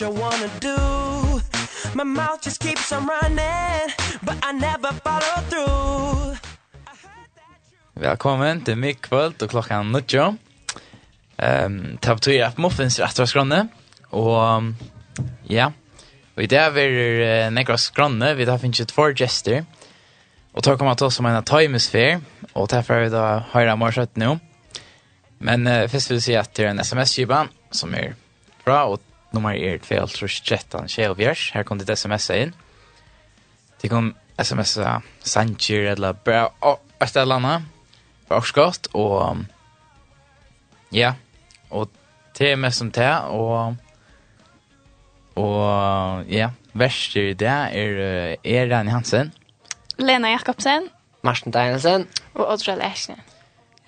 what you wanna do. My mouth just keeps on running But I never follow through. Velkommen til Mikkvöld og klokka er nødjo um, Det betyr at Muffins er etter skranne Og ja Og i det er vi uh, nekra skranne Vi da finnes et for gester Og tar kommer til oss som en timesfær Og derfor er vi da høyre morsatt nå Men uh, først vil jeg si at det er en sms-kiba Som er bra og nummer er 2-13-27. Her kom det sms-a inn. Det kom sms-a Sanchir eller bra Og et eller annet. Bra skott, og ja, og det er mest som det, og og ja, verst i det er er Rani Hansen. Lena Jakobsen. Marsten Danielsen. Og Odra Lesne.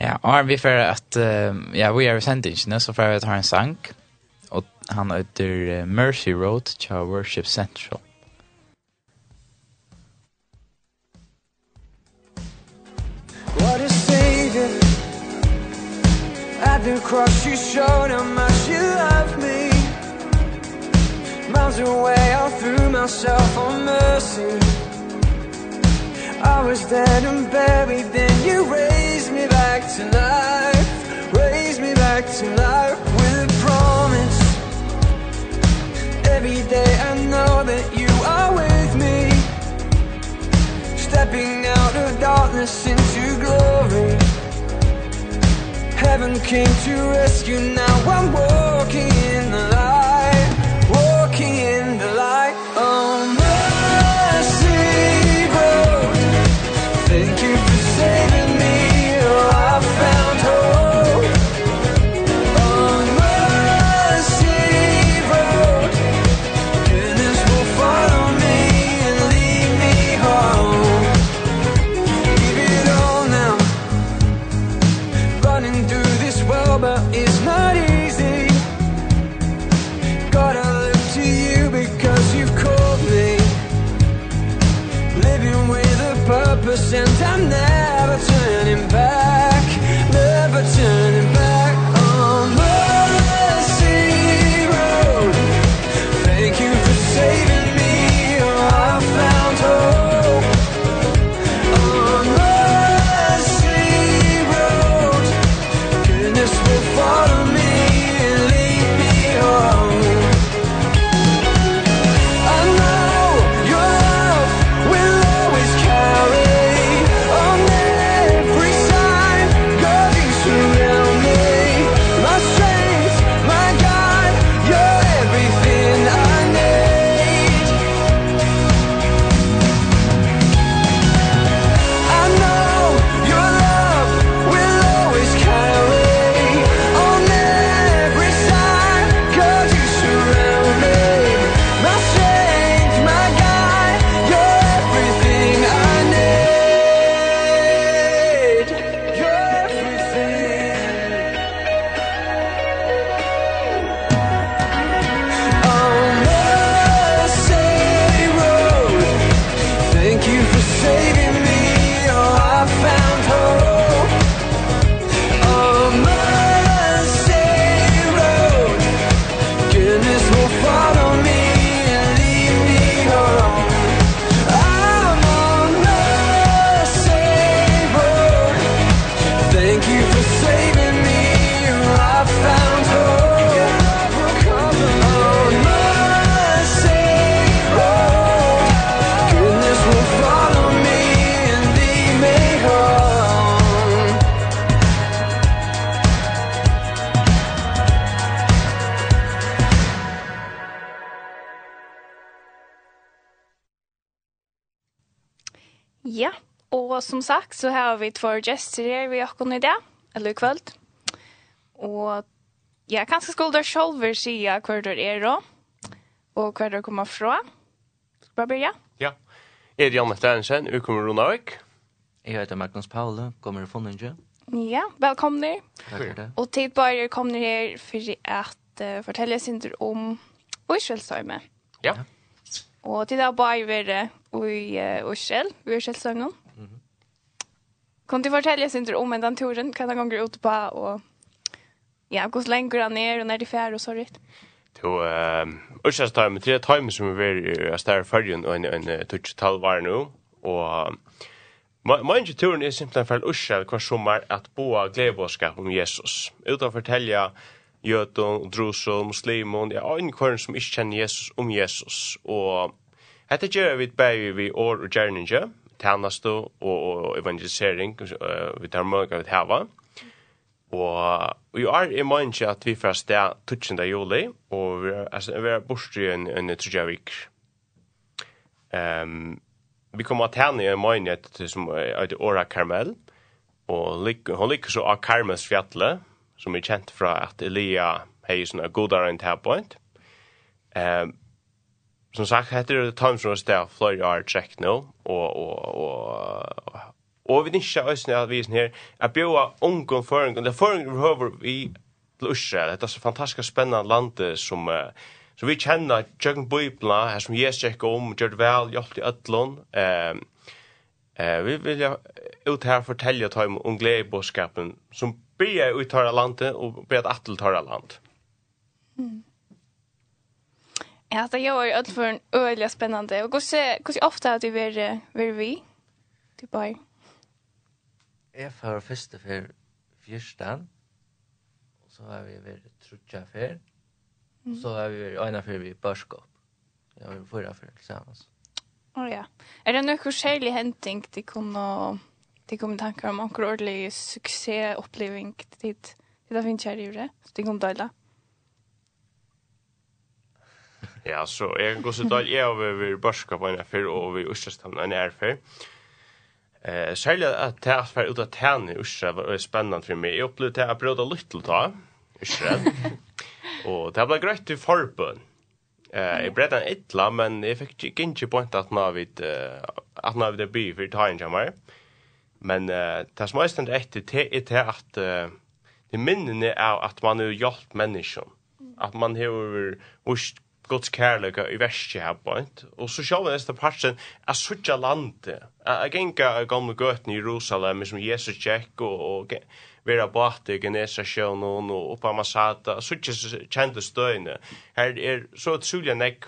Ja, og vi får at, uh, ja, vi er i sendingen, så får vi ta en sang. Ja han heter Mercy Road til Worship Central. What a savior. At the cross you showed how much you love me. Miles away I threw myself on mercy. I was dead and buried Then you raised me back to life. Raised me back to life With a promise every day I know that you are with me. Stepping out of darkness into glory. Heaven came to rescue, now I'm walking. Som sagt så har vi två gäster här vi har kommit idag, eller kväll. Och jag kanske skulle där själv säga hur det är då. Och hur det kommer från. vi börja. Ja. Jag är Janne Sternsen, jag kommer från Norge. Jag heter Magnus Paule, kommer från Norge. Ja, välkomna. Tack Och tid på er kommer här för att uh, fortälla sig om Israelstormen. Ja. Och Og til det har bare vært i Ørsel, i Ørselsøgnen. Kan du fortelle oss om den turen? Hva den ganger ut på Og, ja, hvordan så länge er, ner når de det fär så rett? Jo, ehm, ursäkta tar med tre time som vi är stär färgen och en en touch tal var nu och Mange turen er simpelthen for Ursel hver sommer at boa gledeborskap om Jesus. Utan å fortelle jødun, drusun, muslimun, ja, og kvarn som ikke kjenner Jesus om Jesus. Og dette gjør vi bare vi år og gjerninger, tjänast och och evangelisering vi tar mycket att hava. Og vi er i mange at vi får sted 12. juli, og vi er, altså, vi er borte i en, en tredje vik. Um, vi kommer til henne i mange at som er et åra Karmel, og lik, hun liker så av Karmels fjatle, som er kjent fra at Elia heier sånne godere enn point. Um, som sagt heter det Time from Star Floyd Art Check nå, og, och och och vi nischar òsne när vi är här att bjuda unga föring och det föring vi høver vi Israel. Det är så fantastisk spennende landet som uh, som vi känner Jürgen Bøybla, her som Jesus checkar om Jörd Vel, Jolt i Ötlon. Ehm eh vi vill ut här fortälja om om glädjeboskapen som blir ut tar landet och blir att attel tar land. Mm. Ja, det gjør jo alt for en øyelig spennende. Og hvordan ser hur ofta har du varit vi? Du bara. Jeg får første for fyrsten, og så har vi vært trutja for, og så har vi vært øyne for vi börskap. Jeg har varit förra för sammen. Å ja. Er det noe skjellig henting de kunne, de kunne tanker om akkurat ordentlig suksessoppleving til det Det finnes jeg i det, så de kunne døyla? Ja. Ja, så jeg kan gå så dag, jeg har vært børska på en affær, og vi Ørstastamna en affær. Eh, særlig at det er affær ut av tæne i Ørstra var spennende for meg. Jeg opplevde det at jeg prøvde litt til å ta, Ørstra. Og det ble greit til forbøn. Eh, jeg bredde en etla, men jeg fikk ikke ikke point at nå har vi at nå har vi det by for ta en jammer. Men eh, det som er stendt etter til er til at det minnene er at man har hjulpet menneskene. At man har vist Guds kärleka i värsta här point. Och så själva nästa parten är sådja landet. Jag gänga gamla göten i Jerusalem som Jesus tjeck och, och vera bate genesa sjön och uppa masata. Sådja kände stöjne. Här är så otroliga näck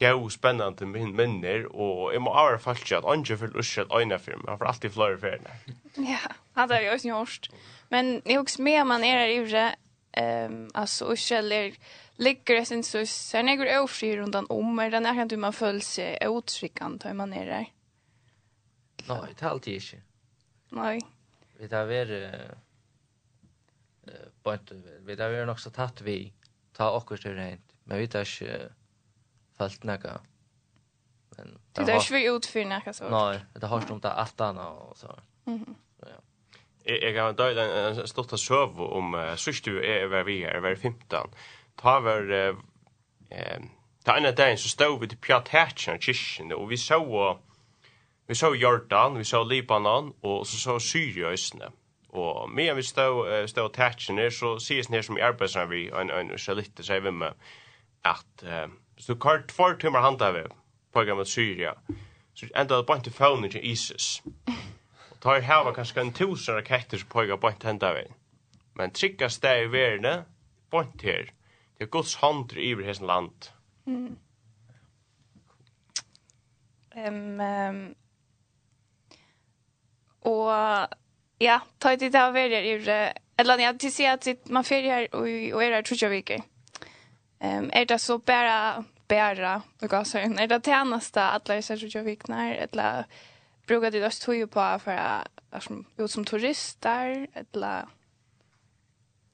gau spennande min minner og jeg må avra falski at anje fyrir uskjel øyne for meg, for alltid flere fyrir Ja, det er jo også njørst. Men jeg husker med man er her i Ehm alltså och källor ligger det sen så sen jag går ofri runt om men den är kan du man följer sig otryggan tar man ner där. Nej, det är alltid inte. Nej. Vi tar eh på ett vi tar vi också tatt vi ta också till rent men vi tar inte fallt näka. Men det är ju utfyllnakat så. Nej, det har stumt att attana och så. Mhm jeg har døyd en stort søv om uh, sørste er hver vi er, hver 15. Ta var, eh, ta ene dagen så stod vi til Pjat Hætjen kyrkene, og vi så, vi så Jordan, vi så Libanon, og så så Syria østene. Og medan vi stod, uh, stod Hatchen Hætjen så sies det her som i arbeidsna vi, en, en israelitter sier vi med, at uh, så du kvar två timmar handa vi på gamla Syria, så enda det bara inte fånig til ISIS tar hava kanskje en tusen raketter som pågår bort henda vi. Men tryggast det i verden, bort her. Det er Guds hånd iver hessen land. Mm. Um, um, og ja, ta det det av verden iver, eller ja, til å si at man fyrir her og er her trutja viker. Um, er det så bare, bæra og gasser, er det tjeneste at alle er trutja vikner, eller brukar det just ju på för att som ut som turister eller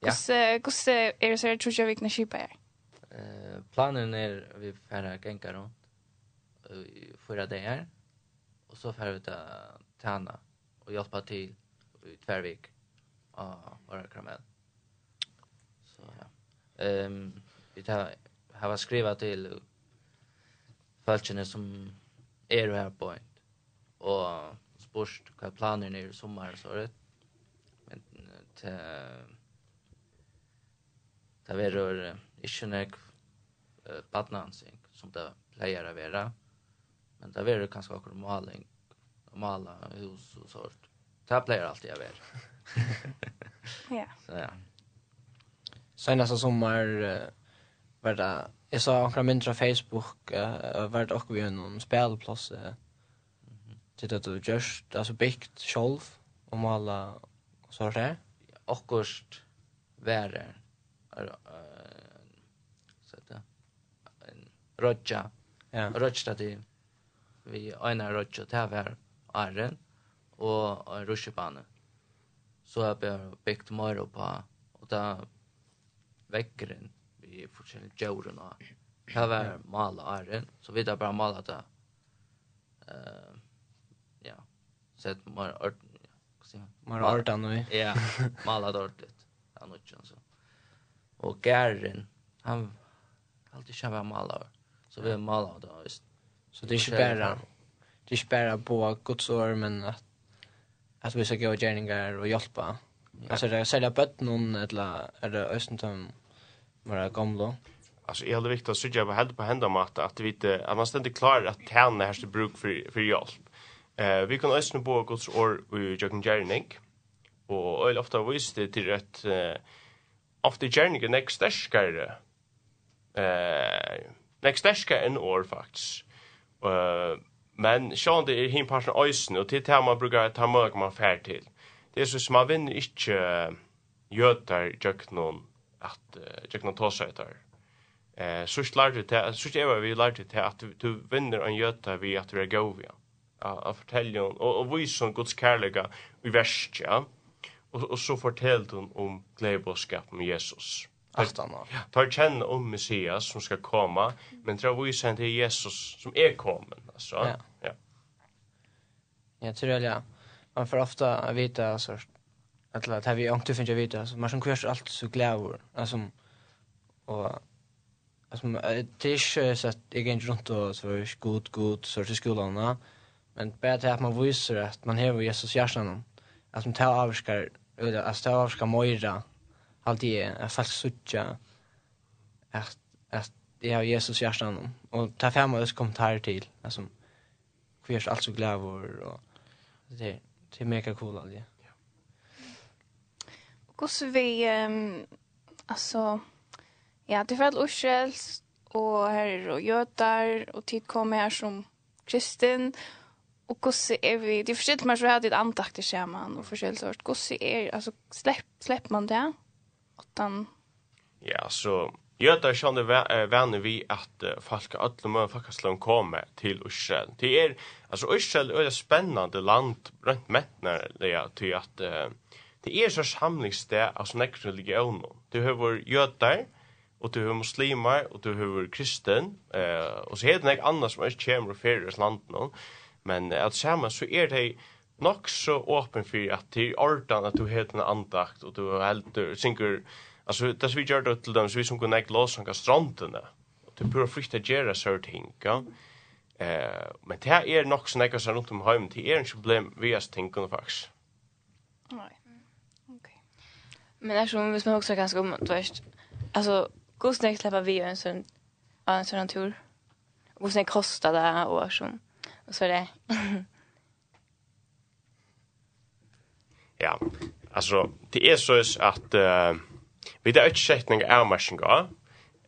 Ja. Hur är det så att jag vill kunna köpa här. Eh planen är vi färra gänga runt förra dagar och så färra ut tärna och hjälpa till i Tvärvik och vara karamell. Så ja. Ehm vi tar har skriva till folkene som är här på og spurst hva planer nere i sommer så det men til det verur ikke nek badnansing som det pleier å være. Men det verur kanskje akkur maling mala hus og sort. det pleier alltid å være. Ja. Så ja. Senast sommar var det, jeg sa akkurat mindre Facebook, uh, var det akkurat vi noen spelplass, uh, til att du just altså byggt själv og måla og så där. Akkurst uh, Så det En rødja, Ja. rødja til vi øyne rødja til hver æren og en ruschbana. Så har jag byggt mer på och där väckren vi fortsätter jorden och Det var mala æren, så vi da bare mala det. Eh sett mer art mer har än nu. Ja, mala dåligt. Han och så. Och Garen, han alltid kör mala. Så vi mala då just. Så det är inte bara det är bara på Guds ord men att att vi ska gå och gärningar och hjälpa. Alltså det är sälja bött någon eller är det östentum var gamla. Alltså är det viktigt att söka på händer på hända mat att vi inte att man ständigt klarar att tjäna här så bruk för för hjälp. Eh, vi kan øsne på Guds år i Jøkken Gjerning, og øyla ofta vist det til at eh, ofte Gjerning er nek sterskare, eh, nek sterskare enn år faktisk. Uh, men sjån det er hinparsen øysen, og til det man brukar ta møg man fær til. Det er så som man vinner ikke jøtar Jøkken at Jøkken tåsøytar. Eh, sørst lærte det, sørst eva vi lærte det at du vinner en jøta vi at du er gau vi han uh, att fortälja hon och, och visa hon Guds kärleka i värst, ja. Och, och så fortällde hon om glädjebådskap med Jesus. Aftan. Ja, tar känna om Messias som ska komma, men tror vi sen till Jesus som är kommen alltså. Ja. ja. Jag tror ja. man får ofta vita alltså att att vi inte finns jag vita så man som kvärs allt så glädjer alltså och alltså det är så att jag går runt och så är god god så till skolan Men bara det att man visar att man har Jesus hjärtan. Att man tar avskar, eller att ta avskar mojra. Allt det är fast sucha. Att att det har Jesus hjärtan och ta fem oss kommentarer till alltså kvirs alltså glädje och det det är mega cool alltså. Ja. Och så vi um, alltså ja, det var Ursels och här och Götar och tid kommer här som kristen och och gosse är vi det förstått man så hade ett antakt i scheman och förskäl sort gosse är alltså släpp släpp man det utan ja så jag där känner vänner vi att folk alla möjliga folk ska komma till Israel det är alltså Israel är ett spännande land runt mättnar det är till att det är så samlingsstäd alltså nästa religion. Du har jötar och du har muslimer, och du har kristen, eh, och så heter det ikke annars som ikke kommer för i landet nå. Men at saman så er det nok så åpen for at det er ordan at du heter en andakt og du heldur, synker altså det som vi gjør det til dem, så vi som kunne ikke låsanka strandene. Du prøver fritt å gjøre sånne ting, ja. Eh, men det er nok som jeg rundt om heimen, det er en problem vi har tingene faktisk. Nei. Ok. Men det er hvis man også er ganske om, du vet, altså, god snakk slipper vi en sånn, en sånn tur. God snakk koster det, og sånn. Och så är det. ja. Alltså det är så att uh, vi det är ett skäktning av.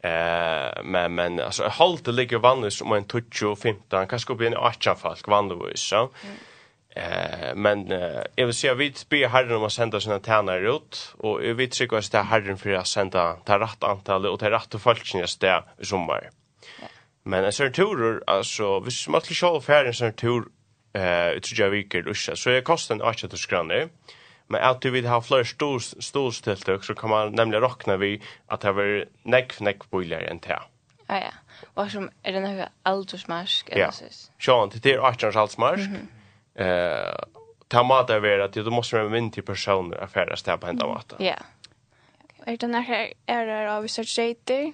Eh men men alltså halt det ligger vanligt som en 20 15 kanske blir en 18 folk vanligtvis så. Eh men eh, jag vill säga vi ber Herren om att sända sina tjänare ut och vi tycker det till Herren för att sända det rätt antal och det rätt folkens där i sommar. Ja. Men en sån tur, alltså, hvis man skulle själv färre en sån tur eh, i tredje viker i så är kosten 8 kronor. Men att du vill ha fler storstilltök så kan man nämligen räkna vi att det var neck neck boiler än det. Ja, ja. Och som är det några aldersmarsk? Ja, sjön, det är 18 års aldersmarsk. Eh, ta mat av er att du måste vara min till personer att färdas där på hända mat. Ja. Är det några här är det av research-rater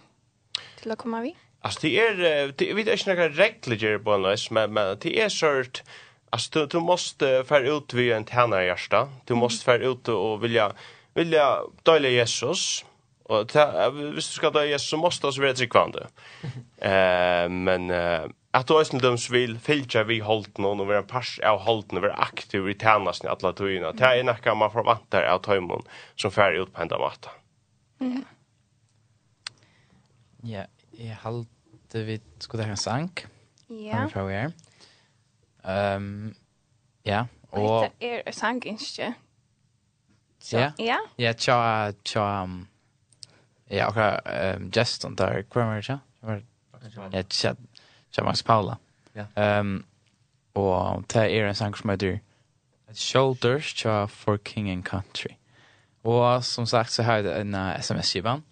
till att komma vid? Alltså det är det vet inte några regler på något men men det är sårt alltså du, du måste för ut vid en tjänare hjärta. Du måste för ut och vilja vilja dölja Jesus. Och ta, hvis du ska dölja Jesus så måste oss vara drickvande. Eh men uh, att du ösn vill filtra vi hållt någon och vara en pars av hållt och vara aktiv i tjänarna alla tiden. Det är några man förväntar av tajmon som för ut på ända matta. Ja. Ja, jag halt at vi skulle ha en sang. Ja. Fra vi her. Um, ja, og... Det er en sang, ikke? Ja. Ja. Ja, tja, tja, ja, akkurat, um, Justin, der, hva var det, tja? Ja, tja, tja, Max Paula. Ja. Um, og det er en sang som heter Shoulders, tja, for King and Country. Og som sagt så har jeg en sms-givan.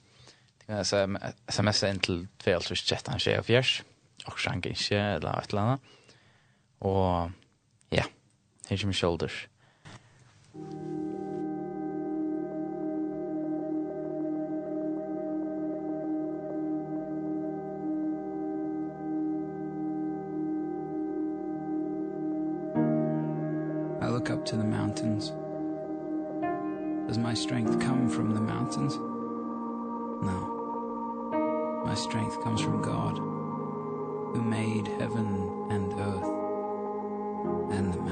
Ja, så sms inn til 2013-24, og sjank ikke, eller et eller annet. Og ja, her kommer Shoulders. I look up to the mountains. Does my strength come from the mountains? My strength comes from God, who made heaven and earth and the mountains.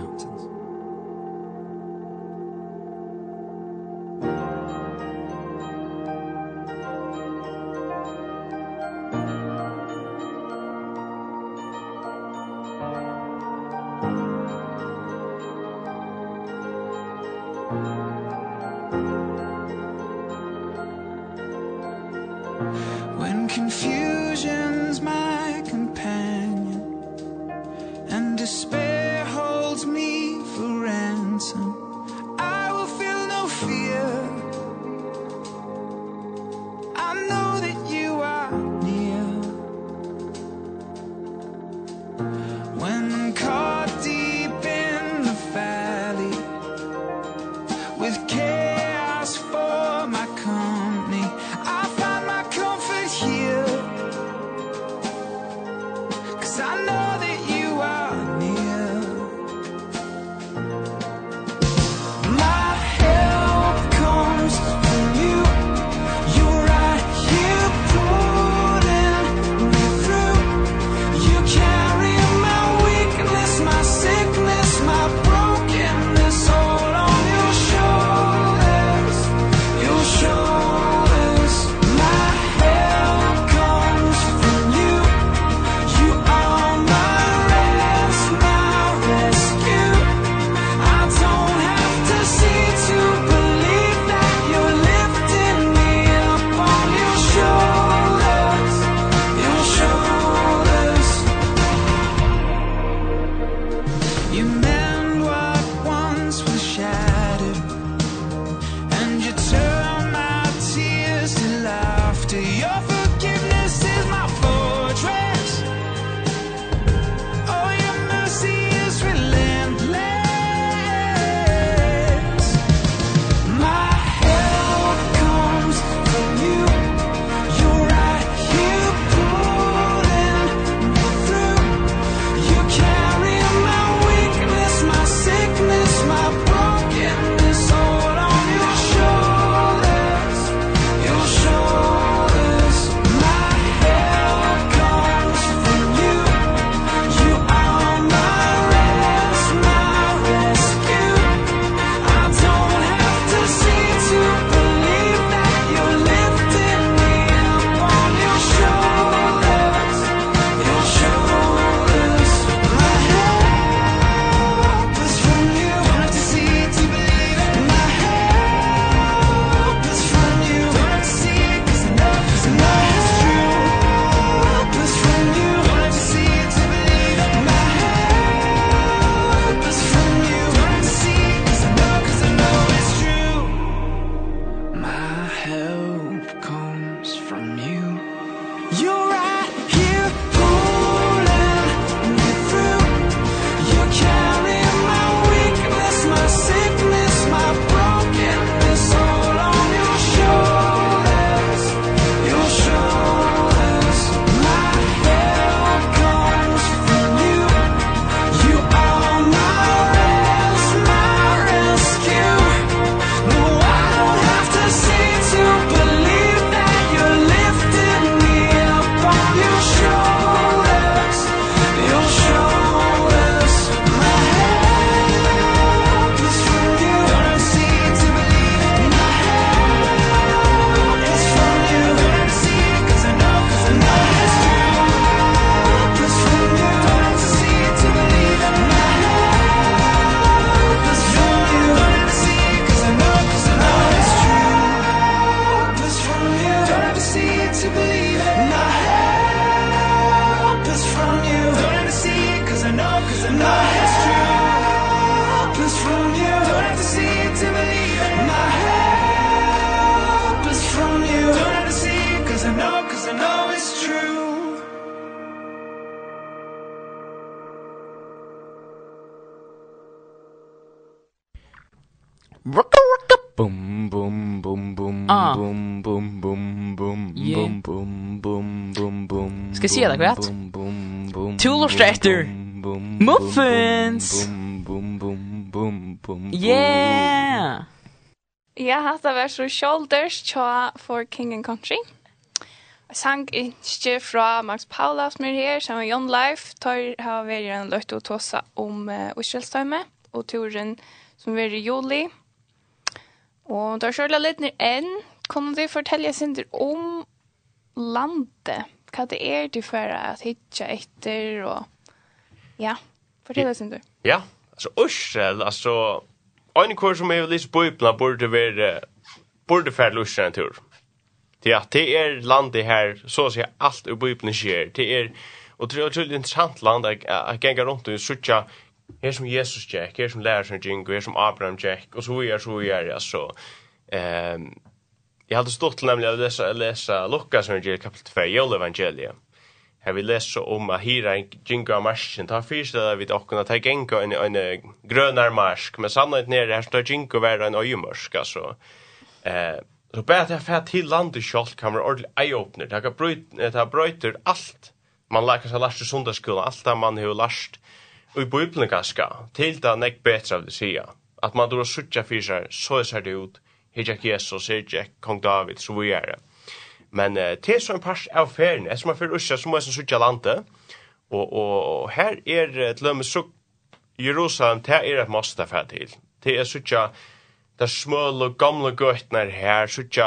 se det kvart. Tool Strater. Muffins. Bum bum bum bum. Yeah. Ja, hatta var så shoulders Tja for King and Country. Jeg sang ikke fra Max Paula som er her, som er John Leif tar har vært en løtt å tåsa om uh, Israelstøyme, og turen som er i juli. Og da kjørte jeg litt ned enn, kunne du fortelle sin om landet hva det er du for at hitja etter og ja, fortell oss du. Ja, altså Ørsel, altså en kurs som er litt bøypna burde være burde fære Ørsel en tur. Det er, det er landet her, så å si alt i bøypna skjer. Det er, og det er et interessant land at jeg ganger rundt og sutja her som Jesus Jack, her som lærer som Jingo, her som Abraham Jack, og så vidare så vidare altså. Um, Jag hade stått nämligen att läsa, läsa Lukas evangeliet kapitel 2, Jola evangeliet. Här vi läser om att hyra en ginga av marschen. Ta fyrställa vid och kunna ta ginga en, en grönar marsk. Men sannolikt nere här står ginga värre en öjumörsk. Alltså, eh, så bara att jag fär till landet själv kan vara ordentlig eye-opener. Det här bröjter bröjt allt. Man lär sig lärst i sundagsskolan. Allt det man har lärst i bibeln ganska. Till det är näck bättre av det säga. Att man då suttar för sig, så ser det ut her gikk Jesus, her gikk kong David, så vi er det. Men uh, det er så en pars av ferien, jeg som er fyrir Usha, så må jeg som sutja landet, og, og, og her er til og med så Jerusalem, det er et måste for til. Det er sutja det er små og gamle gøtner her, sutja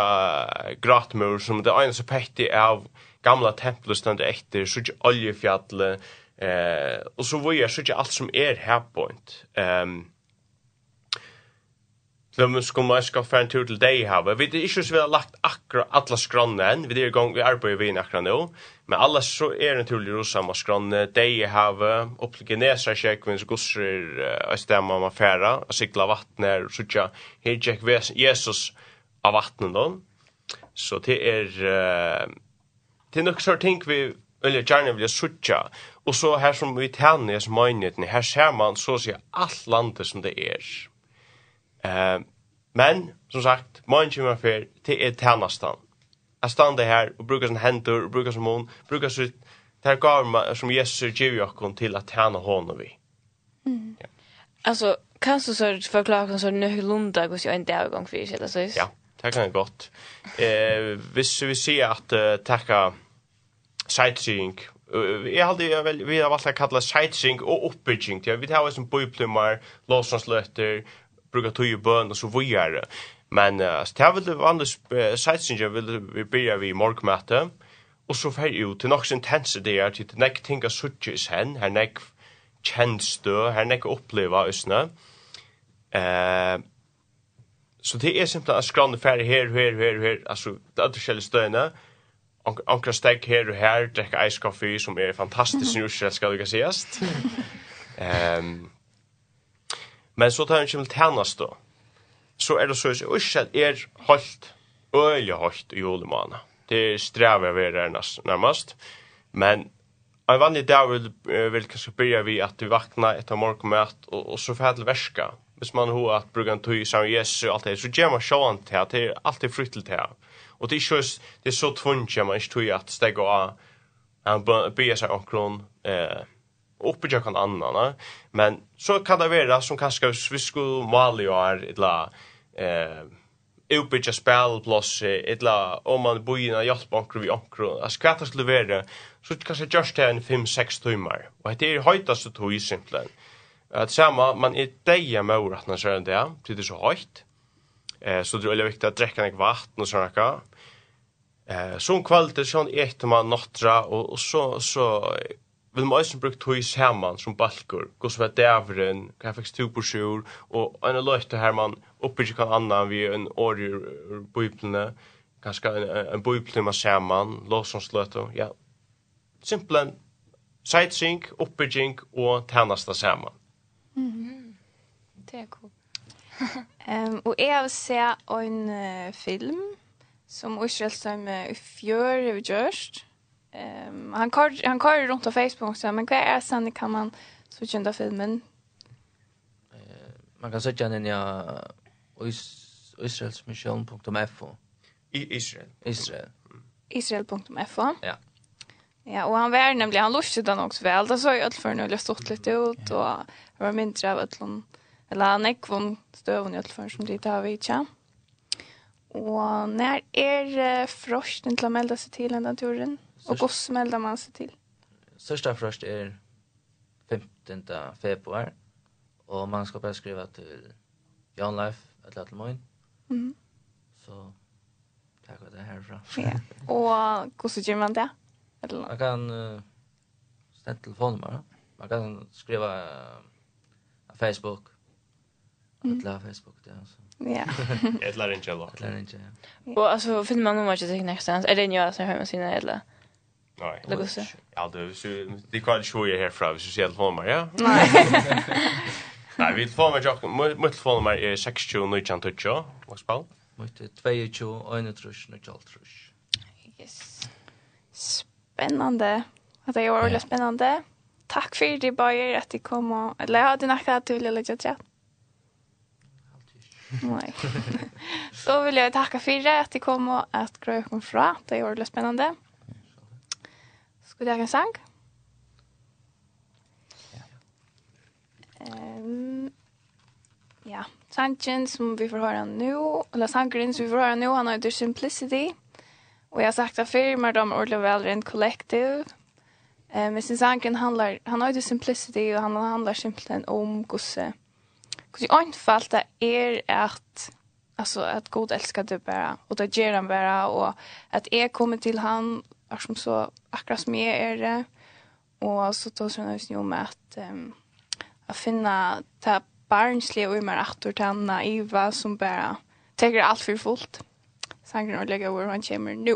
gratmur, som det er en som petti av gamla tempelet stendet etter, sutja oljefjallet, eh, og så vi er sutja alt som er her herpoint. Um, Så vi skulle man skal få en tur til deg hava. Vi vet ikke så vi har lagt akkurat alle skranne enn. Vi er i gang, vi arbeider vi inn akkurat nå. Men alle så er en tur til Jerusalem og skranne. Deg hava, opp til Genesa kjekk, hvis gusser er stemma man færa, og sikla vattnet, og sutja, her kjekk Jesus av vattnet da. Så det er, det er nok så ting vi Eller gjerne vil sutja. Og så her som vi tjener, som møgneten, her ser man så å si alt landet som det er. Eh, men, som sagt, morgen kommer fer til er tænastan. Jeg stande her og brukar sin händer og brukar sin mun, brukar sin det gav som Jesus ger okkon til at tjäna honom vi. Mm. Ja. Kan du så forklare så nu nøy lunda hos jo en dag gang fyrir sida, så Ja, det kan jag godt. Eh, hvis vi ser at uh, tacka sightseeing, uh, jeg hadde jeg vel, vi har valgt å kalla sightseeing og oppbygging, ja, vi tar hos en bøyplumar, låsansløtter, bruka tøy i bøn og så videre. Men uh, det er det vanlig uh, sightseeing vil vi byrja vi morgmøte, og så fer jo til nokks intense det er, til nek ting tinga suttje i sen, her nek kjennstø, her nek oppleva usne. Uh, så det er simpelthen at skrande fer her, her, her, her, altså det er forskjellige støyene, Ankra steg her og her, drekka ice coffee, som er fantastisk norsk, skal du ikke sies. Um, Men så tar han ikke til tjenest da. Så er det så at Ushel er holdt, øyelig holdt i julemana. Det er strevet av er nærmest. Men en vanlig dag vil, vil kanskje begynne vi at vi vakna etter morgenmøt og, og så får til verska. Hvis man har at bruker en tog i sammen Jesus og alt det, så gjør man sjåan til at det er alltid frytt til det. Og det er, ikke, det er så tvunnt at man ikke tog at steg og av, han byrja seg omkron, eh, uppbygga kan annan. Men så kan det vara som kanske vi skulle måla ju eller eh uppbygga spelplats eller om man bor i en jaktbank vi ankro. Alltså kvart att levera så kanske just här en 5-6 timmar. Och det är höjtaste tog i simpelthen. Att samma man är deja med oratna så där. Det är så högt. Eh så det är väldigt viktigt att dricka något vatten och såna där. Eh så en kvalitet, till sån man nattra och, och så så vil man også bruke tog sammen som balkur, gå som er dævren, hva jeg fikk stu på sjur, og en løyte her man oppbygge kan annan vi en år i bøyplene, kanskje en, en bøyplene man saman, låsonsløte, ja, simpelthen sightseeing, oppbygging og tjeneste sammen. Mm -hmm. Det er cool. um, og jeg har sett en uh, film som Israel som uh, i fjør har gjort, Um, han kör han kör runt på Facebook så men vad är sen kan man switcha den filmen. Eh man kan söka den ja israelsmission.fo. I Israel. Israel. Israel.fo. Ja. Ja, och han var nämligen han lustade den också väl. Det såg ju allt för nu eller stått lite ut och det var mindre av ötlån eller han gick från stöven i för som det har vi inte. Och när är frosten till att melda sig till den naturen? Och vad smällde man seg till? Största först är 15 februari. Och man ska bara skriva till Jan Life eller litet mån. Mm. Så tack vad det härifrån. Ja. Och hvordan gjør man det? Eller man kan uh, ställa telefonnummer. Man kan skriva uh, Facebook. Mm. Ett Facebook det alltså. Ja. Ett lär inte eller? Ett inte ja. Och alltså finner man nummer till sig nästa. Är det en jag som med sina eller? Nej. Lägg så. Ja, det så det kan ju ju härifrån, så ser det mig, ja. Nej. Nej, vi får mig jag mitt får är 62 nu kan toucha. Vad spel? Mot 22 och trusch nu kan trusch. Yes. Spännande. Att det är ordentligt spännande. Tack för det bara att det kom och eller jag hade nackat att du ville lägga chat. Nej. Så vill jag tacka för det att det kom och att Grökon fra. Det är ordentligt spännande. Skal vi ha en sang? Ja. Um, ja, sangen som vi får høre nå, eller sangeren som vi får høre nå, han heter Simplicity. Og jeg har sagt det før, men de ordentlig vel rent kollektiv. Eh, men sin sangen handlar, han heter Simplicity, og han handlar simpelthen om gosse. Gosse åndfalt det er at, Alltså at god elsker det bare, och det ger han bara och att jeg kommer till han, är som så akkurat som jag är det. Och så tar jag just nu med att um, att finna det barnsliga och mer att och tänna Iva som bara tänker allt för fullt. Sangren och lägga över han kommer nu.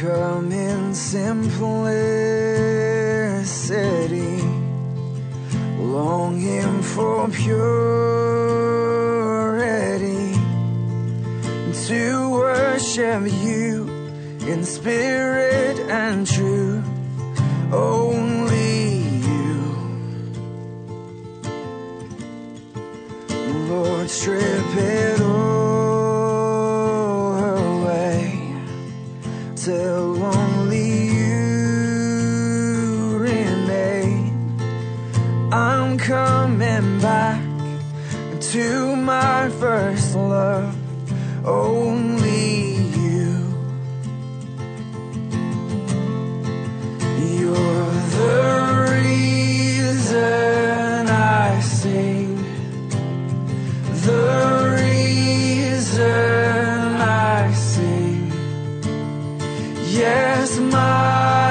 come in simplicity. Longing for purity. To worship you in spirit and truth Only you. Lord, strip it all. till only you remain. I'm coming back to my first love. Oh Yes, my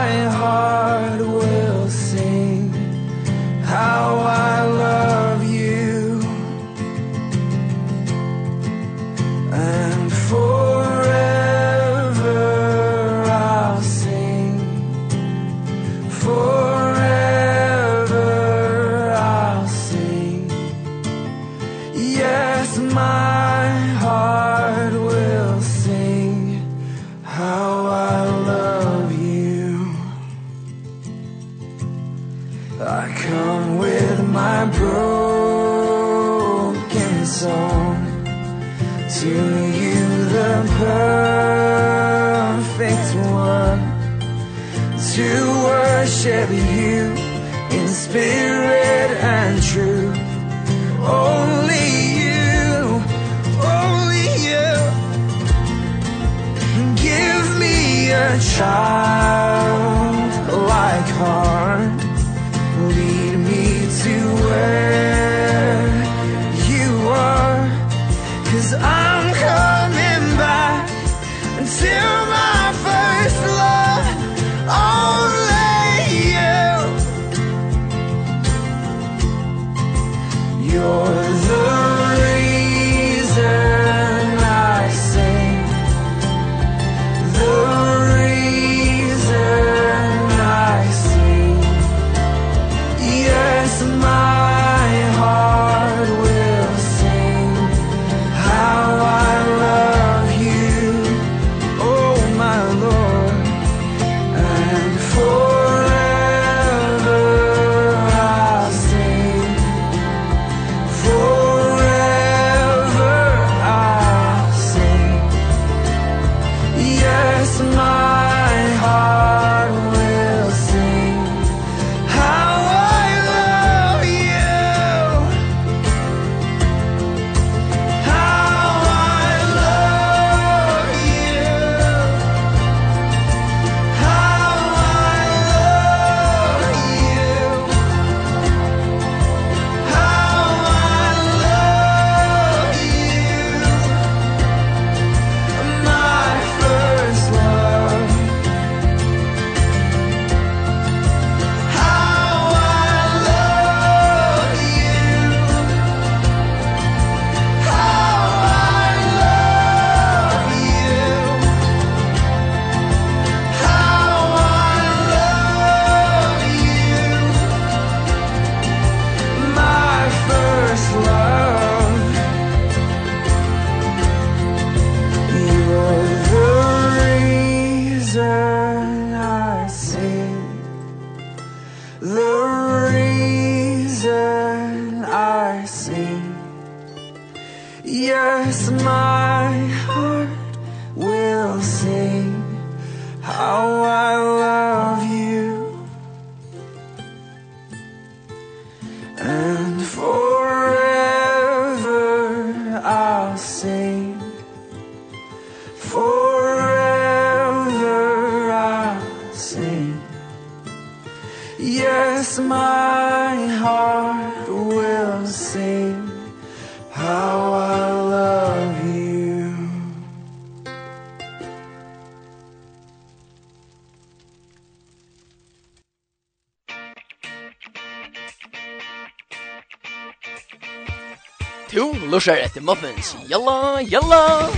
lursar etter muffins. Jalla, jalla!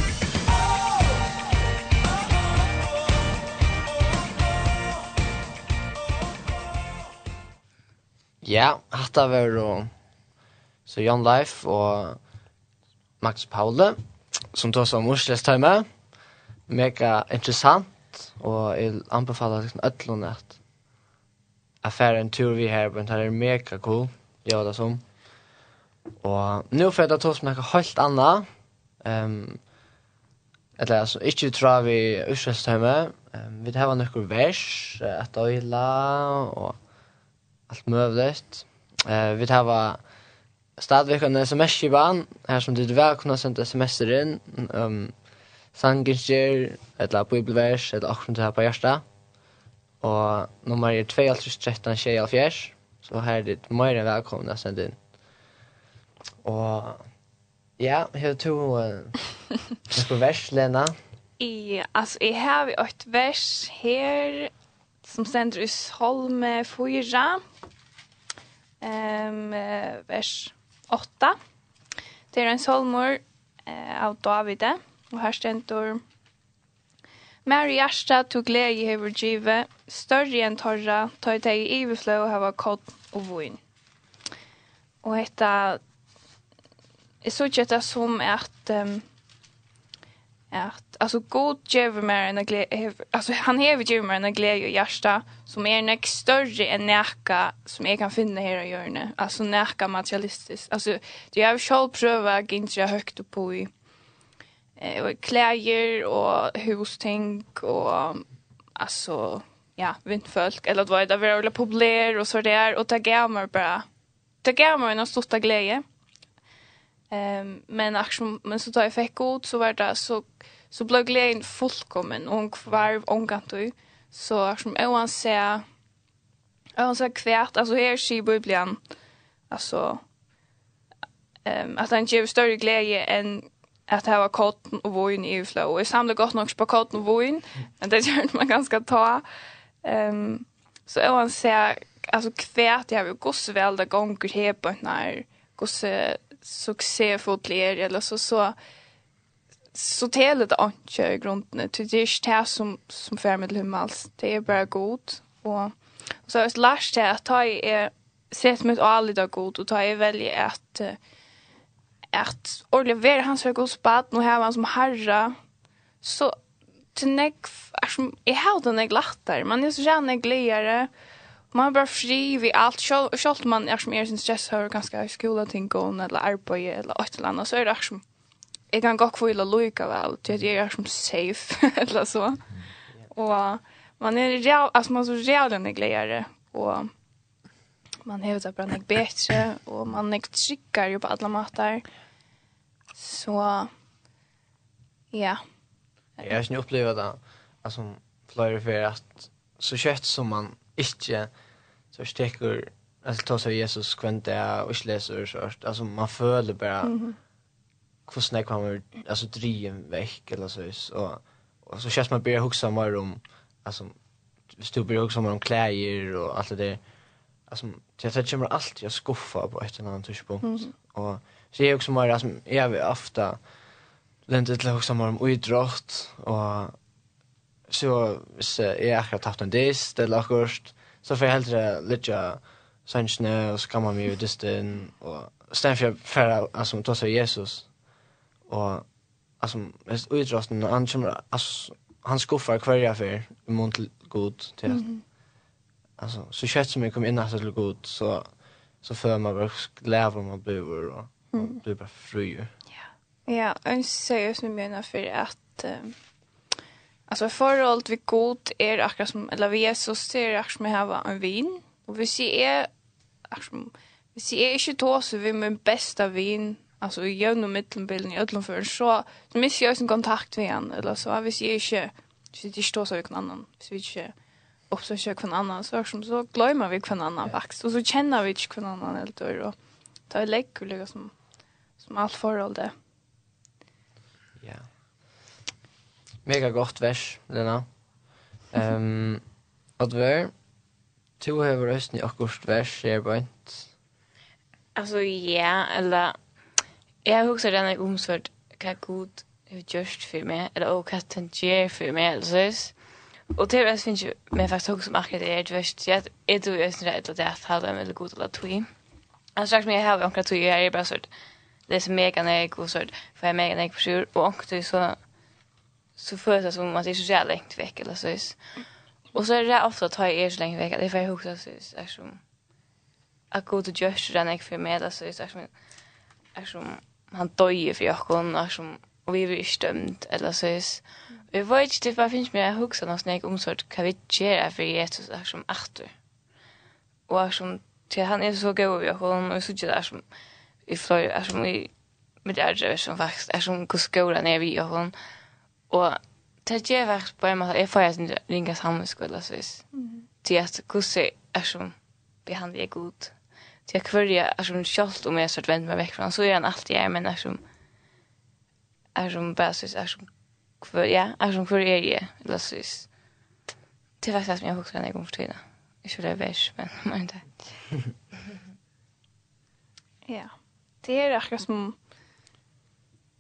Ja, hatta var då så Jan Leif og Max Paule som tar som Mursles time. Mega interessant og jeg anbefaler liksom öllun at affären tur vi her, men det er mega cool. Ja, det som. Og nu får jeg da tås med noe helt annet. Um, eller altså, ikke tror vi utskjøstøyme. Um, vi har noen vers, et øyla og alt møvdøyt. Uh, vi har stadigvæk en sms-kivan, her som du vel kunne sende sms-er inn. Um, Sanginger, eller bibelvers, eller akkurat det her på hjertet. Og nummer er 2, 13, 24. Så her er det mer enn velkomne å sende inn. Og ja, her to uh, på vers, Lena. I, altså, jeg har et vers her som sender i Holme 4, um, vers 8. Det er en solmor uh, av Davide, og her stender Mær i hjärsta tog glädje hever give, større enn torra, tøy teg i iverflø og hava kodd og voin. Og hetta jeg så ikke det som att um, at alltså god ger mig en glädje alltså han hever ju mig en glädje i hjärta som är näst större än näka som jag kan finna här i hjörnet alltså näka materialistiskt alltså det jag själv pröva inte högt upp på i eh kläder och husting och alltså ja vindfolk eller vad det var eller populär och så där och ta gamer bara ta gamer en stor glädje Ehm men action men så tar jag fick god så var det så så blev glädjen fullkommen och hon kvarv ångant du så som och han säger och han säger kvärt alltså här i biblian alltså ehm att han ger större glädje än att ha kotten och vojn i flow och samla gott nog på kotten och vojn men det gör man ganska ta ehm så och han säger alltså kvärt jag vill gosse väl där gånger här på när gosse successfullt er eller så så så till det anke grunden. Till det är det som som för med hur alls. Det är bara gott och, och så är last det att ta är sett med alla det gott och ta i välja att att Oliver hans så god spad nu har han som herra så till näck är som i hade näck lattar man är så gärna glädje man har bara fri vid allt. Självt man är som är sin stress har ganska skola ting gå eller arbete eller ett eller annat så är det som jag kan gå kvilla lojka väl Det är jag som safe eller så. Och man är real, alltså man är så realen glädje och man har det bara något bättre och man är tryggare ju på alla matar. Så ja. Jag har ju upplevt det alltså flera för att så kött som man ikke så stekker alltså tar sig Jesus kvänta och släser så alltså man följer bara mm -hmm. hur snäck man alltså driven veck eller så så och så känns man börja huxa mer om alltså stod bara mer om kläder och allt det där alltså jag tror kommer allt jag skuffa på ett eller annat tidspunkt mm -hmm. och så är också mer alltså jag vill ofta länder till huxa mer om idrott och så hvis jeg ikke har tatt en dist eller akkurat, så får jeg heldre litt av sannsene, og så kan man mye disten, og stedet for jeg får altså, ta seg Jesus, og altså, hvis utrosten, han kommer, altså, han skuffar hver jeg fyr, i mån til god, til at, altså, så kjøtt som jeg kom inn etter til god, så, så føler man bare om man bor, og man blir bare fru. Ja, ja, jeg ser jo som jeg mener for at, um, Alltså förhållt vi god är akkurat som, eller vi är så ser akkurat som jag har en vin. Och vi ser är akkurat som, vi ser inte då så vi är min bästa vin. Alltså i jämn och mittenbilden i ödlån för så, så missar jag sin kontakt med han. Eller så vi ser inte, så det står så vi kan annan. så Vi ser inte uppsöka kvann annan. Så som så glömmer vi kvar annan faktiskt. Och så känner vi inte kvar annan helt och då. Det är läckor liksom, som allt förhållande. Mega gott vers, Lena. Ehm, um, Adver, to hever røsten i akkurat vers, er bøynt. Alltså ja, eller... jag har också denne omsvart hva god har gjort för mig eller och hva den gjør för mig eller sånn. Og det er finns ju men faktiskt också som akkurat är det jag är er jo også redd at jeg har dem eller god eller tog. Jeg straks jag har vi akkurat är bara så det är så mega nek, och så för jeg er mega nek på sjur, och akkurat så så føles det som att det är så jävla längt veck eller så. Och så är det ofta att ta er så länge veck att det får ihåg så är som att gå till Josh den jag för med så är som är som han döjer för jag kon och som och vi är stämt eller så är Vi vet inte vad finns mer huxa någon snäck omsort kan vi göra för Jesus är som åter. Och som till han är så god jag kon och så där som i flöj är som vi med det är som faktiskt är som kuskolan är vi och hon. Og det gjør vært på en måte, jeg får en ringa sammenskole, så vis. Til at hvordan er som behandler jeg god. Til at hver jeg er som kjolt om jeg er så vendt meg vekk fra han, så gjør han alltid jeg men er som er som bare så er som kvar, ja, er som kvar er jeg, eller så vis. Det er faktisk jeg husker når jeg kom for tiden. Ikke det er vers, men man det. Ja, det er akkurat som,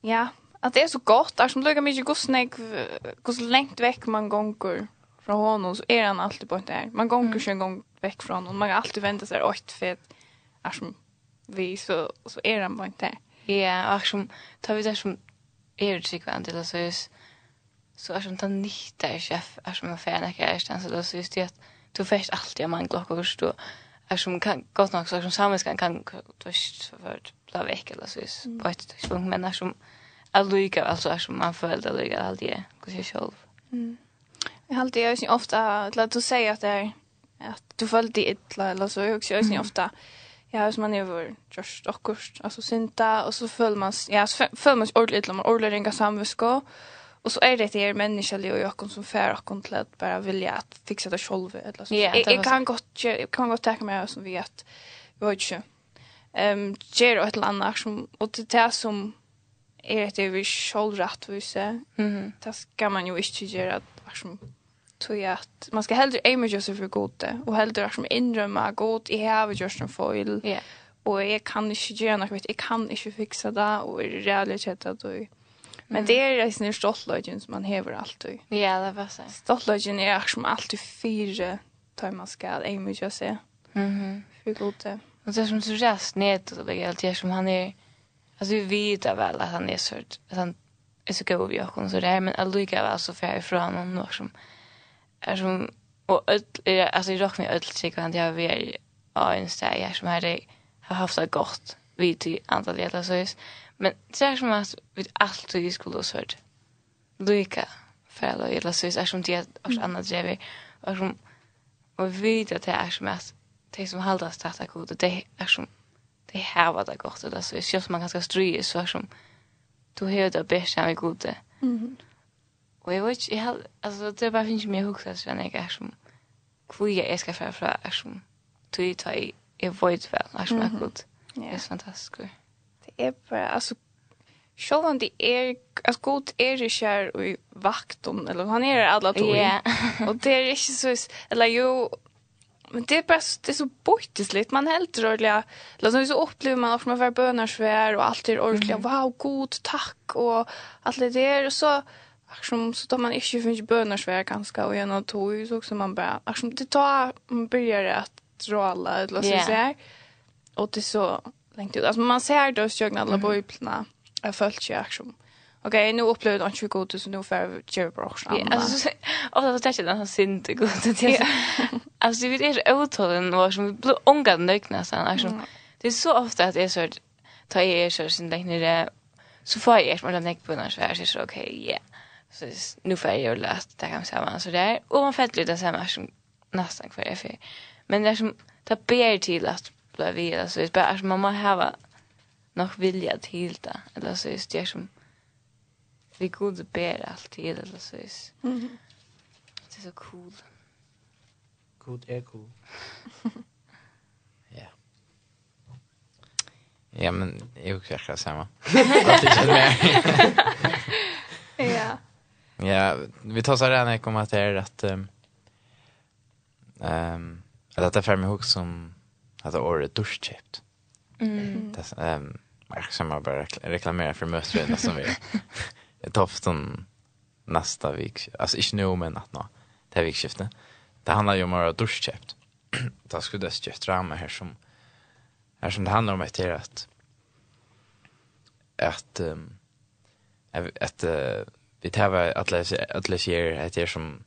ja, att det är så gott där som lukar mycket gosnäck hur långt veck man gånger från honom så är han alltid på där. Man gånger mm. en gång veck från honom. Man har alltid väntat sig åt för att är som vi så så är han på där. Ja, och som tar vi det som är det sig vant eller så är så är som den nytta är chef är som en fan är så då så just det att du fäst alltid man glockor förstå är som kan gott nog så som samhällskan kan du vet för bla veck eller så är på ett tidspunkt men är som alluga, alltså som man följde alluga alltid, hur jag själv. Mm. Jag har alltid jag ofta att du säger att det är att du följde illa eller så jag också jag ofta ja som man är över just akkurst alltså synta, och så följer man ja så följer man ordentligt illa man ordentligt ringa samvisko Och så är det det är människor och jag som fär och till att bara vilja att fixa det själv eller så. Jag, kan gott jag kan gott ta med som vi att vi har ju ehm ger ett annat som och det är som är det vi själv rättvise. Mm. Det ska man ju inte göra att liksom tog att man ska hellre aima just för gode och hellre som inrömma god i have just en foil. Ja. Och jag kan inte göra något, jag kan inte fixa det och i realitet att du Men det är ju snur stoltlöjgen som man häver alltid. Ja, det var så. Stoltlöjgen är som alltid fyra tar man ska aima just se. Mhm. För gode. Och det som så rätt ned och det är som han är Alltså vi vet väl att han är så att han är så god vi och så där men Alika var så färg från honom och som är som och öll alltså jag med öll sig kan jag vi är en stjärna som hade har haft det gott vi till andra eller så är men det är som att vi alltid i skolan så hört Luka för alla eller så är som det och andra vi och som och vi vet att det är som att det som hållas tätt att det är som det här var det gott eller så. Just man ganska stryger så som du hör det bästa med gode. Mm. Och jag vet jag alltså det bara finns mer huxa så när jag är som kvui jag ska för för är som du tar i avoid väl när som är god. Det är fantastiskt. Det är bara alltså Själv om det är att god är det kär i vakton eller han är alla två. Ja. Och det är inte så eller jo Men det är bara det är så bortisligt man helt rörliga. Alltså så upplever man att man får bönarsvär och allt är ordentligt. Mm. Wow, god tack och allt det där och så Aksom så tar man inte finns bönarsvär ganska och en och två så också man bara aksom det tar man börjar att rolla eller så yeah. så Och det är så längt ut. Alltså man ser då sjögna alla bojplarna. Jag följt sig aksom Okej, nu upplever jag inte god så nu får jag köra bra också. Ja, alltså och det är inte synd det god det är. Alltså vi är så otålen och som blir ångar nöjda sen alltså. Det är så ofta att det är så att ta i er så sin läknare så får jag ert mellan näck på när så är så okej, ja. Så nu får jag ju läst det kan samman så där och man fett lite samma som nästan kvar är för. Men det är som det ber till att bli vidare Alltså, det är bara att man måste ha nog vilja till det eller så är det som Vi god ber alltid eller så. Mm. Det är så cool. God är cool. ja. Ja, men jag också jag samma. ja. Ja, vi tar så här när jag kommer att det är att ehm um, att det är fem ihåg som att året duschchipt. Mm. Det ehm um, jag ska bara reklamera för mötet som vi. toften nästa vik. Alltså inte nu men att nå. Det här vikskiftet. Det handlar ju om att duschköpt. det skulle det köpt drama här som här som det handlar om att det att att um, att uh, vi tar att läsa att läsa här det som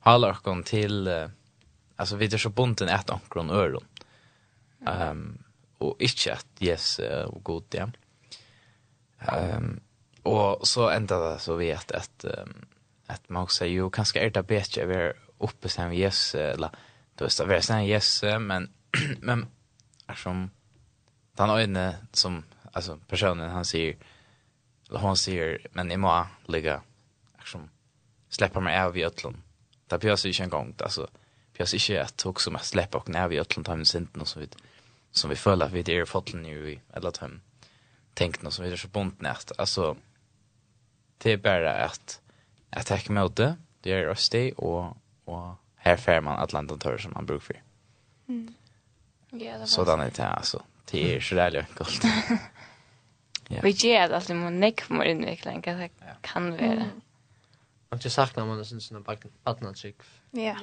håller kom till uh, alltså vi det så bunten ett ankron öron. Ehm um, och inte att yes uh, god ja. Ehm um, Och så ända det så vet att att man också ju kanske är det bättre över uppe sen vi yes eller då är det sen yes men men är som den ögonen som alltså personen han säger eller hon säger men i må ligga som släppa mig av i ötlon. Det björs ju en gång alltså björs ju att också man släppa och när vi ötlon tar med sinten och så vid som vi följer vid er är fotlen ju i eller att hem tänkt något som vi är så bunt näst alltså det är bara att att tacka mot det. Det är det och och här får man Atlanta Torres som man brukar för. Mm. Ja, det så den är det alltså. Det är så där lugnt. Ja. Vi ger det alltså men nick för inveckling kan det kan vara. Och jag saknar man det syns när backen partner chick. Ja.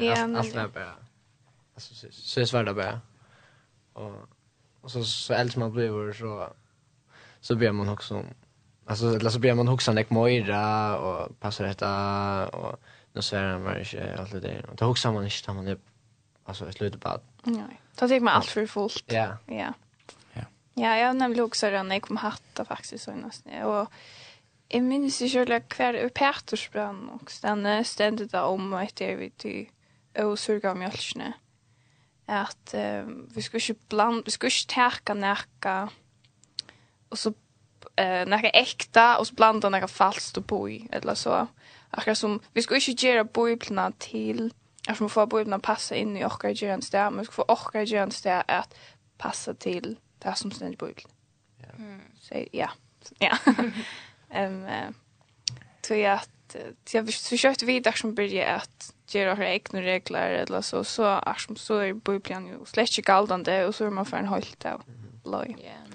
Ja. Allt är bara. Alltså så är svärda bara. Och och så så äldre man blir så så blir man också Alltså eller så blir man huxa nek Moira och passar detta och nu så är man inte allt det där. Då huxar man inte man är alltså ett litet bad. Nej. Då tycker man allt för fullt. Ja. Ja. Ja. Ja, jag nämligen också den jag kom hatta faktiskt så nästan. Och jag minns ju själva kvar Petersbrand och den ständigt där om att det vi till och surga mjölkne. Att vi skulle inte bland vi skulle inte täcka näka. Och så eh några äkta och så blanda några falskt och boi eller så. Akkurat som vi ska ju göra bojplna till att man får bojplna passa in i orkar göra en men vi ska få orkar göra en att passa till det som ständigt i. Ja. Så ja. Ja. Ehm tror jag att jag försökte försökt vidare som börja att göra några egna regler eller så så är som så är bojplna ju släcker galdande och så är man för en halt av loj. Ja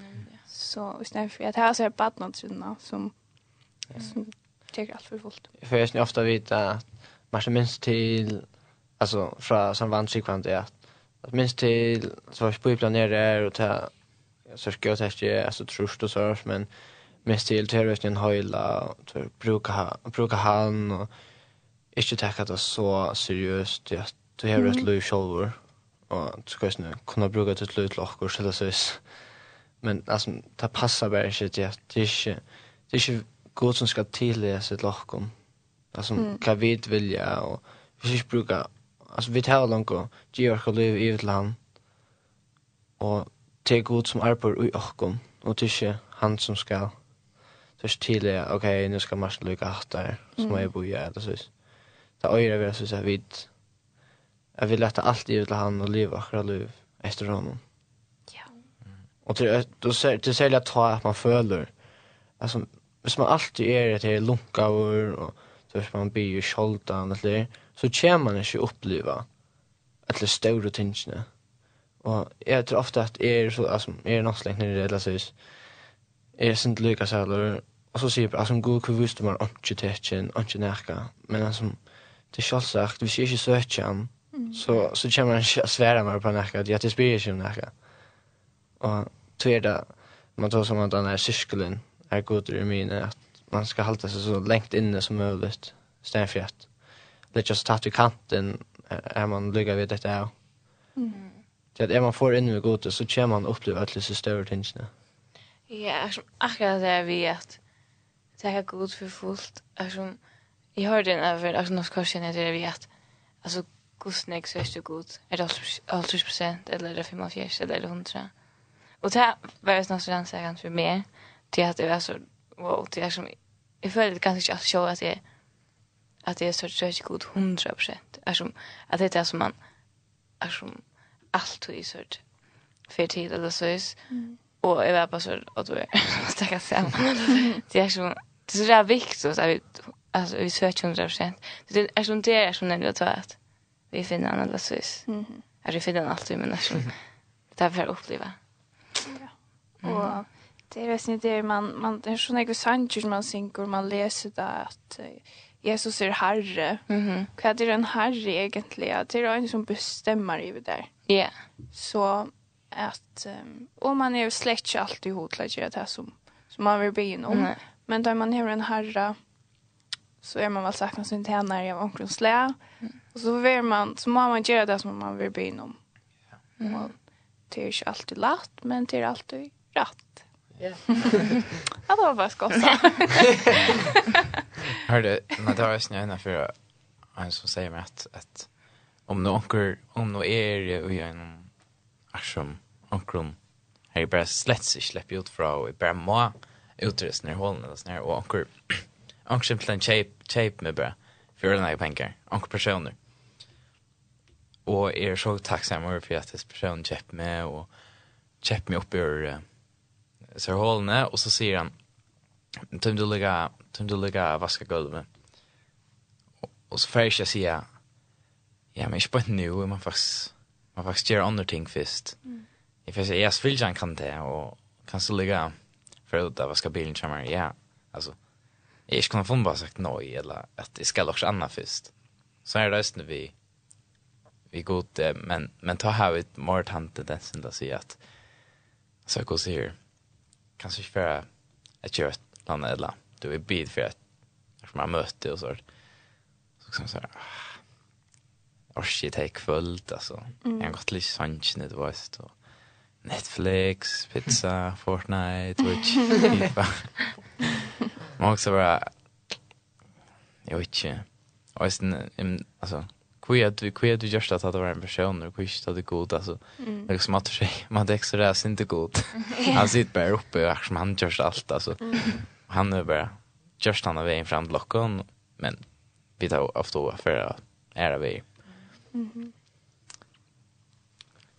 så i stedet för att här så är badnadsrunda som, ja. som tycker allt för fullt. För jag känner ofta vita att man känner minst till, alltså från som vansikvant är att, att minst till så har jag planerar och ta så ska jag testa alltså trust och så men mest till till vet en hela bruka bruka han och inte ta det så seriöst att du har ett liv själv och du ska kunna bruka det till lock lockor så det så men alltså ta passar bara inte det det är inte det är inte gott som ska tilläsa ett lockom alltså mm. kan vi inte vilja och vi ska bruka alltså vi tar långt och ge vårt liv i ett land och det är gott som arbetar på i lockom och det är inte han som ska så är tilläsa okej okay, nu ska man lycka att där som är boja eller så det är öra vi så så vid jag vill lätta allt i ett land och leva vårt liv efter honom. Och det då ser det ser jag tror att man följer. Alltså hvis man alltid er det her lunkaver, og så hvis man blir skjoldan, eller, så kommer man ikke oppleva eller større tingene. Og jeg tror ofte at jeg er, så, altså, jeg er norsk lengt nere, eller sånn, jeg er sint lykke sæler, og så sier jeg, altså, god, hvor visste man ikke tekjen, ikke nærka, men altså, det er selvsagt, hvis jeg ikke søker han, så, så kommer han ikke å svære meg på nærka, at jeg spyrer ikke om nærka. Mm. Och så är det, man tar som att den er cirkeln er god i mine, att man ska hålla sig så längt inne som möjligt, stället för att lite så tatt i kanten är man lycka vid detta här. Mm. Så att är man får in med god så kommer man uppleva alla så större tingene. Ja, som akkurat det vi att det er god för fullt. Alltså, jag hörde en over en av norsk korsen er det är vi att alltså, gusnek så är det god. Är det 80% eller är det 45 eller är det 100 og det var jo snart sådant säkert för mig. Till att det var så, wow, det är som, jag följde ganska inte att show att jag, att det är så trött god hundra procent. at som, att det är som man, är som, allt och i sört for tid eller så is. Mm. Och jag var bare så, og du er, jag stacka samman. Det er som, det er så där viktigt att vi, alltså vi söker hundra procent. Det är som det är som när vi tar att vi finner annars så is. Mm. Att vi finner allt alltid, men Det är för att uppleva. Mm. Ja. Och Og det är sen det man man det är såna som man synker man läser där att Jesus är herre. Mhm. Mm Vad är en herre egentligen? Det är en som bestämmer över där. Ja. Yeah. Så att um, om man är ikke alltid hotlägger det här som som man vill be om. Mm. Men då man har en herre så är man väl sagt sin tjänare av omkring slä. Mm. Och så vill man, så må man gjøre det som man vill be om. Mm det er ikke alltid lätt, men det er alltid rett. Ja. Ja, det var bara skossa. Hörde, men det var jag snöjna för en som säger mig att, att om någon, om någon är och jag är någon arsum, omkron, här är bara slett inte släpp ut fra, och jag bara må utrustna i hålen eller sådär, och omkron, omkron till en tjejp, tjejp med bara, för den här pengar, omkron personer och är så tacksam för att det person köpt med och köpt mig upp ur så hållna och så säger han Tum du lägga, tum du lägga vaska gulvet og, og så får jeg inte säga, ja men inte bara nu, man faktisk man faktisk gjør andre ting först. Mm. Jag får säga, jag vill kan det og kan så lägga för att vaska bilen kommer, ja. altså jeg jag ikke kunne få bare sagt nej eller at jeg skal også anna först. Så er det resten vi vi god men men ta här ut mer tante den sen där säger att så jag går så här kanske inte för att göra landa eller du är bid för att som man mötte och så så kan så här och shit take fullt alltså. Jag har gått lite sanch det var så Netflix, pizza, Fortnite, Twitch, FIFA. Man också bara, jag vet inte, alltså, hur att hur är det just att det var en person og hur at det god alltså det är som att sig man det extra är inte god han sitter bara uppe och som han gör allt alltså han är bara just han av vägen fram blocken men vi tar ofta för att ära vi mhm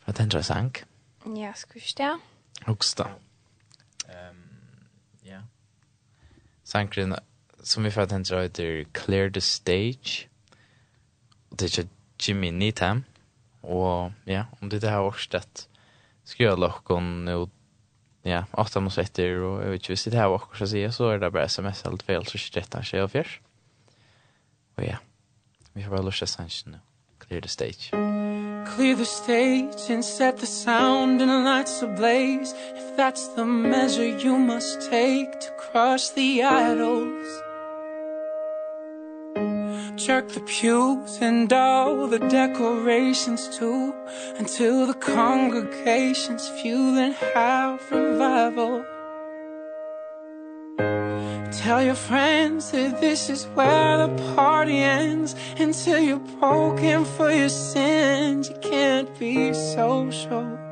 Vad den tror sank? Ja, skurst ja. Hugsta. Ehm ja. Sankren, som vi fattar tänker heter Clear the Stage det är Jimmy Needham. Och ja om det här också att skriva lockon och ja åtta måste etter, og jeg vet ikke, hvis det här också så si, så är det bara SMS alt feil, så shit han og fjärs och ja vi får bare lust att sansa clear the stage. Clear the stage and set the sound and the lights ablaze. If that's the measure you must take to crush the idols jerk the pews and all the decorations too Until the congregation's fueling half revival. Tell your friends that this is where the party ends Until you're broken for your sins You can't be social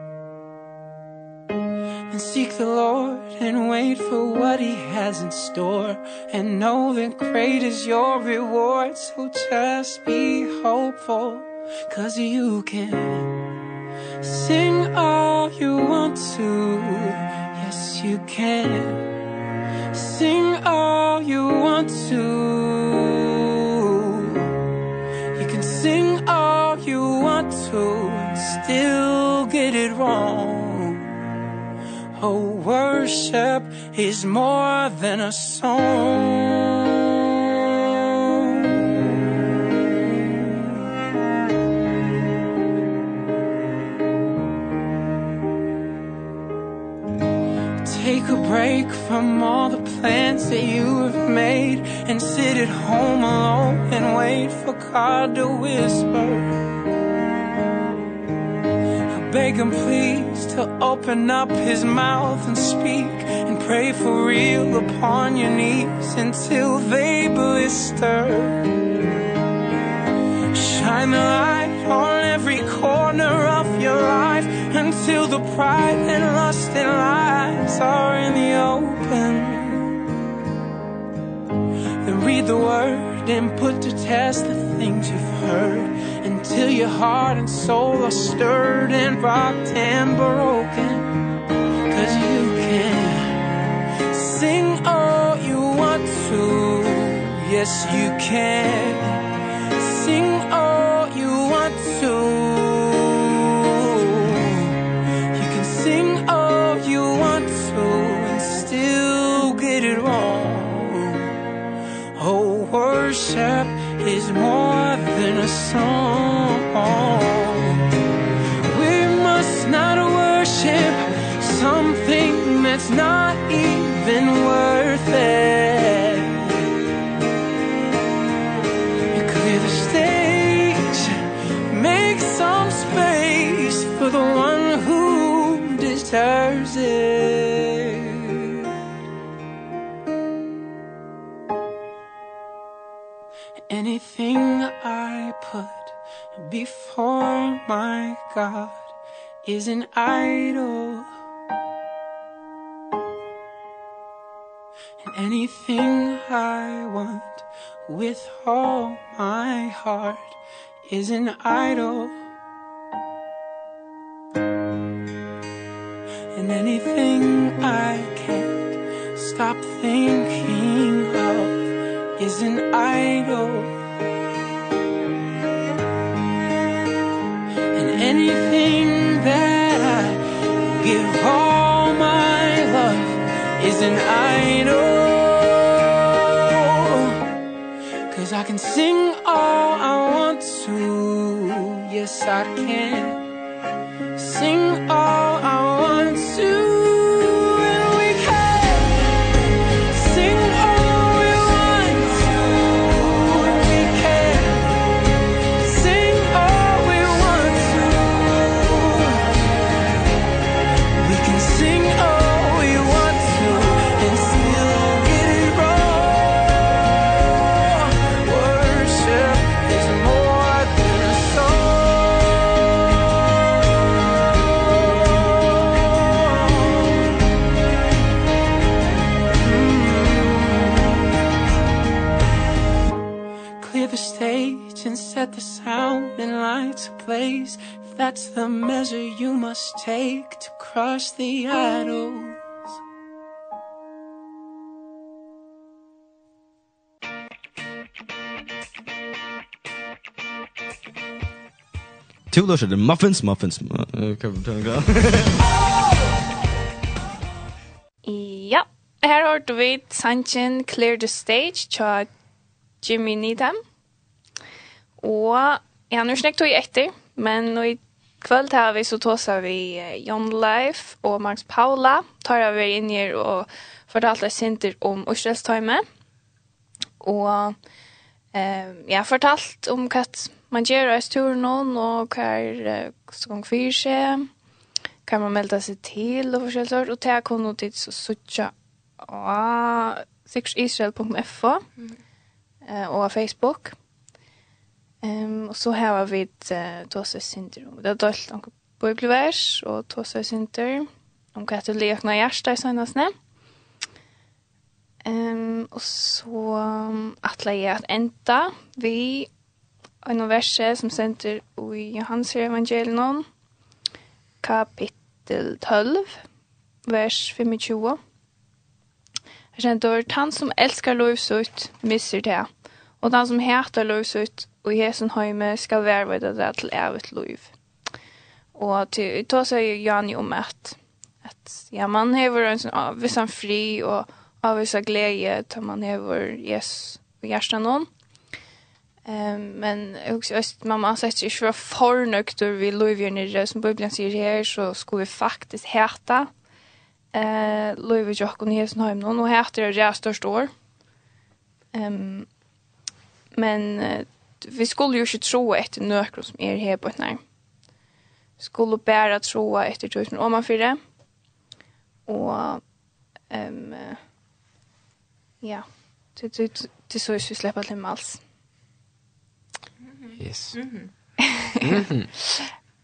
and seek the Lord and wait for what he has in store. And know that great is your reward. So just be hopeful cause you can sing all you want to. Yes you can sing all you want to. You can sing all you want to and still get it wrong. Oh, worship is more than a song. Take a break from all the plans that you have made And sit at home alone and wait for God to whisper beg him please to open up his mouth and speak and pray for real upon your knees until they blister. Shine the light on every corner of your life until the pride and lust and lies are in the open. Then read the word and put to test the things you've heard until your heart and soul are stirred and rocked and broken. Cuz you can sing all you want to. Yes you can sing all you want to. You can sing all you want to and still get it wrong oh worship is more than a song. it's not even worth it. You clear the stage Make some space For the one who deserves it. Anything I put Before my God Is an idol. Anything I want with all my heart is an idol. And anything I can't stop thinking of is an idol. And anything that I give all my love is an idol. Cause I can sing all I want to. Yes, I can. Sing all take to crush the idols Tu løser det muffins, muffins. Hva betyr det? Ja, her har du vidt Sanchin Clear the Stage tja Jimmy Needham. Og jeg har nu snakket henne etter, men nå i kvöld här vi så tåsar vi John Leif och Max Paula. Tar över inn her och fortalte sinter om Israels time och eh jag fortalt om hva man gjør i turnon och hur så gång fyrer seg. kan man melda sig till och forskjellig sort. Och ta kom nog till så söka och sexisrael.fo eh och Facebook. Ehm och så här har vi ett tosa syndrom. Det har dolt en bibelvers och tosa synder. Om kan det lekna hjärta i senast nä. Ehm och så attla jag att ända vi en verse som sender i Johannes evangelion kapitel 12 vers 25. Här att han som älskar lovsut missar det og den som heter løsut og Jesu høyme skal være det til evigt løv. Og til, då sier Jani om at, at ja, man hever en sånn avvisa fri og avvisa glede til man hever Jesus og hjertet noen. Um, men också öst mamma sätter ju for förnökt vi lever ju nere som Bibelen sier her, så skulle vi faktisk heta eh lever ju också i Jesu namn och heta det är störst år. Ehm um, Men uh, vi skulle ju inte tro efter nökron som är här på ett när. Vi skulle bara tro efter tusen man det. Och um, uh, ja, det, det, det så vi släppa till alls. Yes. Mm -hmm.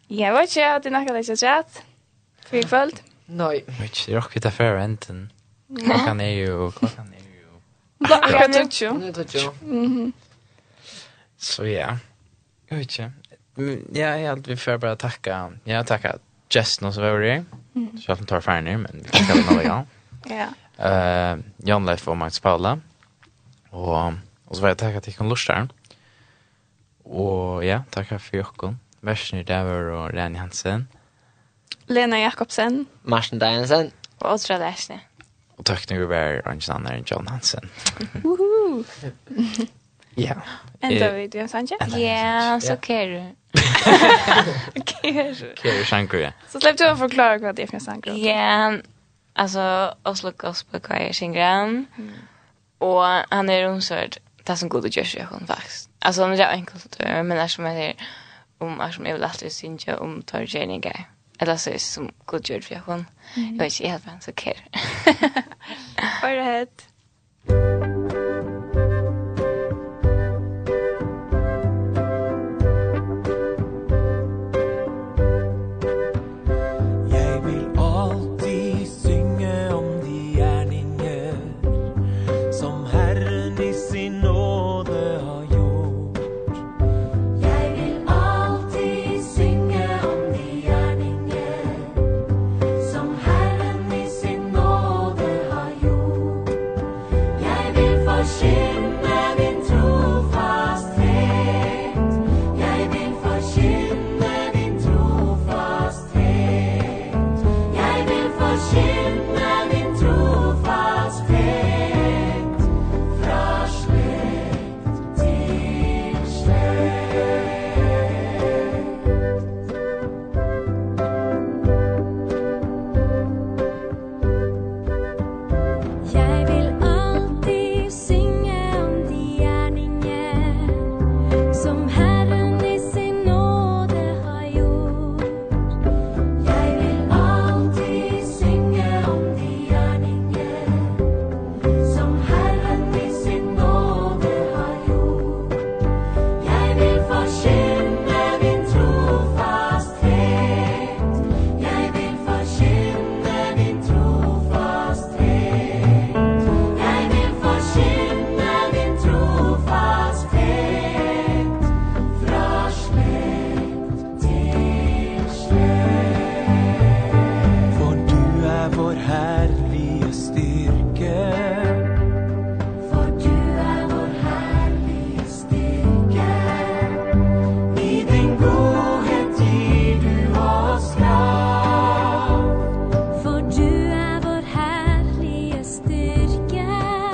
Jag vet inte att det nackar lite rätt. För ikväll. Nej. Vet inte, jag kan ta för enten. Klockan är ju, klockan är ju. Klockan är ju. Klockan är ju. Så ja. Jag vet inte. Ja, jag vill får bara tacka. Ja, tacka Jessen och så var det. Så jag tar färgen ner men vi tackar dem alla. Ja. Eh, Jan Leif och Max Paula. Och och så vill jag tacka till kon Lustar. Och ja, tacka för Jokon. Versner Dever och Rani Hansen. Lena Jakobsen. Martin Danielsen. Och Åsra Läsne. Och tack nu var Angelina John Hansen. Woohoo! Ja. Enda vi det sanje? Ja, så kär. Kär. Kär ja. Så släpp du att förklara vad det är för sjanker. Ja. Alltså Oslo Gospel Choir sjunger Och han är omsörd. Det är som god och görs jag hon faktiskt. Alltså han är enkelt att göra men är som är om är som är lätt alltid synja om tar gärningar. Eller så är det som god gjord för hon. Jag vet inte helt vad han så kär. Vad är det?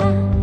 Yeah